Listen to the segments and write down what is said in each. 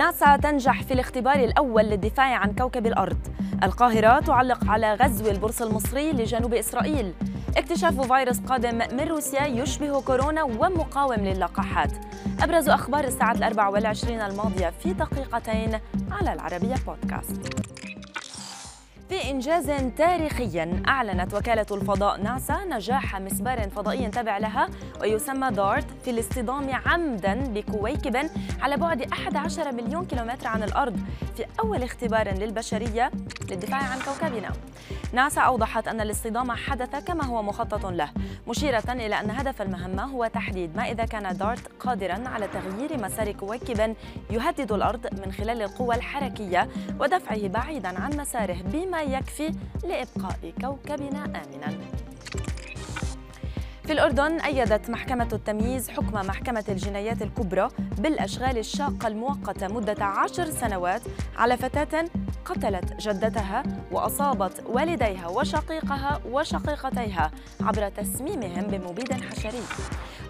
ناسا تنجح في الاختبار الأول للدفاع عن كوكب الأرض. القاهرة تعلق على غزو البورصة المصري لجنوب إسرائيل. اكتشاف فيروس قادم من روسيا يشبه كورونا ومقاوم للقاحات. أبرز أخبار الساعة الأربع والعشرين الماضية في دقيقتين على العربية بودكاست. في إنجاز تاريخي أعلنت وكالة الفضاء ناسا نجاح مسبار فضائي تابع لها ويسمى دارت في الاصطدام عمدا بكويكب على بعد 11 مليون كيلومتر عن الأرض في أول اختبار للبشرية للدفاع عن كوكبنا. ناسا أوضحت أن الاصطدام حدث كما هو مخطط له مشيرة إلى أن هدف المهمة هو تحديد ما إذا كان دارت قادرا على تغيير مسار كويكب يهدد الأرض من خلال القوى الحركية ودفعه بعيدا عن مساره بما يكفي لإبقاء كوكبنا آمنا. في الأردن أيدت محكمة التمييز حكم محكمة الجنايات الكبرى بالأشغال الشاقة المؤقتة مدة عشر سنوات على فتاة قتلت جدتها وأصابت والديها وشقيقها وشقيقتيها عبر تسميمهم بمبيد حشري.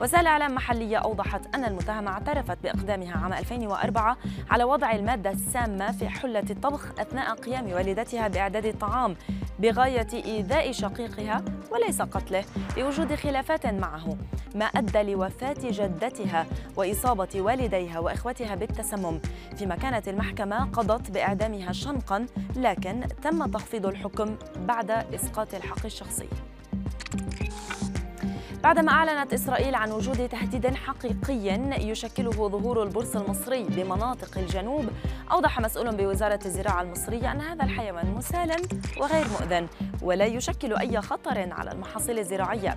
وسائل إعلام محلية أوضحت أن المتهمة اعترفت بإقدامها عام 2004 على وضع المادة السامة في حلة الطبخ أثناء قيام والدتها بإعداد الطعام بغاية إيذاء شقيقها وليس قتله لوجود خلافات معه ما أدى لوفاة جدتها وإصابة والديها وإخوتها بالتسمم فيما كانت المحكمة قضت بإعدامها شنقا لكن تم تخفيض الحكم بعد إسقاط الحق الشخصي. بعدما أعلنت إسرائيل عن وجود تهديد حقيقي يشكله ظهور البرص المصري بمناطق الجنوب أوضح مسؤول بوزارة الزراعة المصرية أن هذا الحيوان مسالم وغير مؤذن ولا يشكل أي خطر على المحاصيل الزراعية.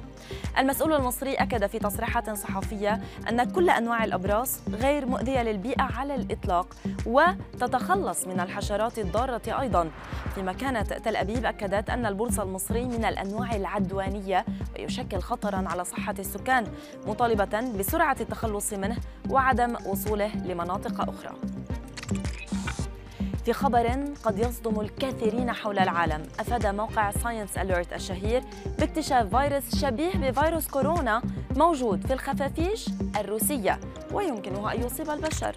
المسؤول المصري أكد في تصريحات صحفية أن كل أنواع الأبراص غير مؤذية للبيئة على الإطلاق وتتخلص من الحشرات الضارة أيضا. فيما كانت تل أبيب أكدت أن البرص المصري من الأنواع العدوانية ويشكل خطرا على صحة السكان مطالبة بسرعة التخلص منه وعدم وصوله لمناطق أخرى. في خبر قد يصدم الكثيرين حول العالم. أفاد موقع Science Alert الشهير باكتشاف فيروس شبيه بفيروس كورونا موجود في الخفافيش الروسية ويمكنه أن يصيب البشر.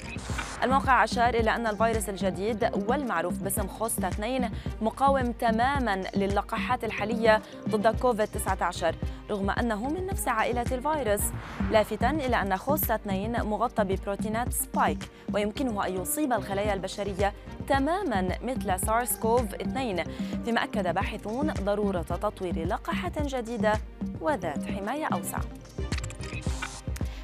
الموقع أشار إلى أن الفيروس الجديد والمعروف باسم خوستا 2 مقاوم تماما للقاحات الحالية ضد كوفيد 19 رغم أنه من نفس عائلة الفيروس. لافتا إلى أن خوستا 2 مغطى ببروتينات سبايك ويمكنه أن يصيب الخلايا البشرية تماما مثل سارس كوف 2 فيما أكد باحثون ضرورة تطوير لقاحات جديدة وذات حماية أوسع.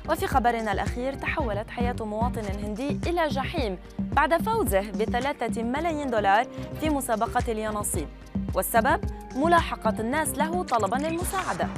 وفي خبرنا الأخير تحولت حياة مواطن هندي إلى جحيم بعد فوزه بثلاثة ملايين دولار في مسابقة اليانصيب. والسبب؟ ملاحقة الناس له طلبا للمساعدة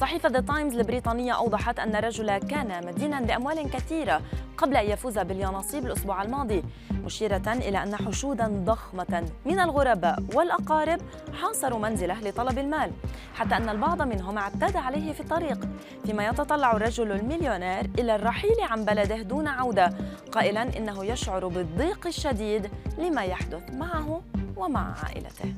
صحيفة The Times البريطانية أوضحت أن الرجل كان مدينا بأموال كثيرة قبل أن يفوز باليانصيب الأسبوع الماضي مشيرة إلى أن حشودا ضخمة من الغرباء والأقارب حاصروا منزله لطلب المال حتى أن البعض منهم اعتدى عليه في الطريق فيما يتطلع الرجل المليونير إلى الرحيل عن بلده دون عودة قائلا إنه يشعر بالضيق الشديد لما يحدث معه ومع عائلته.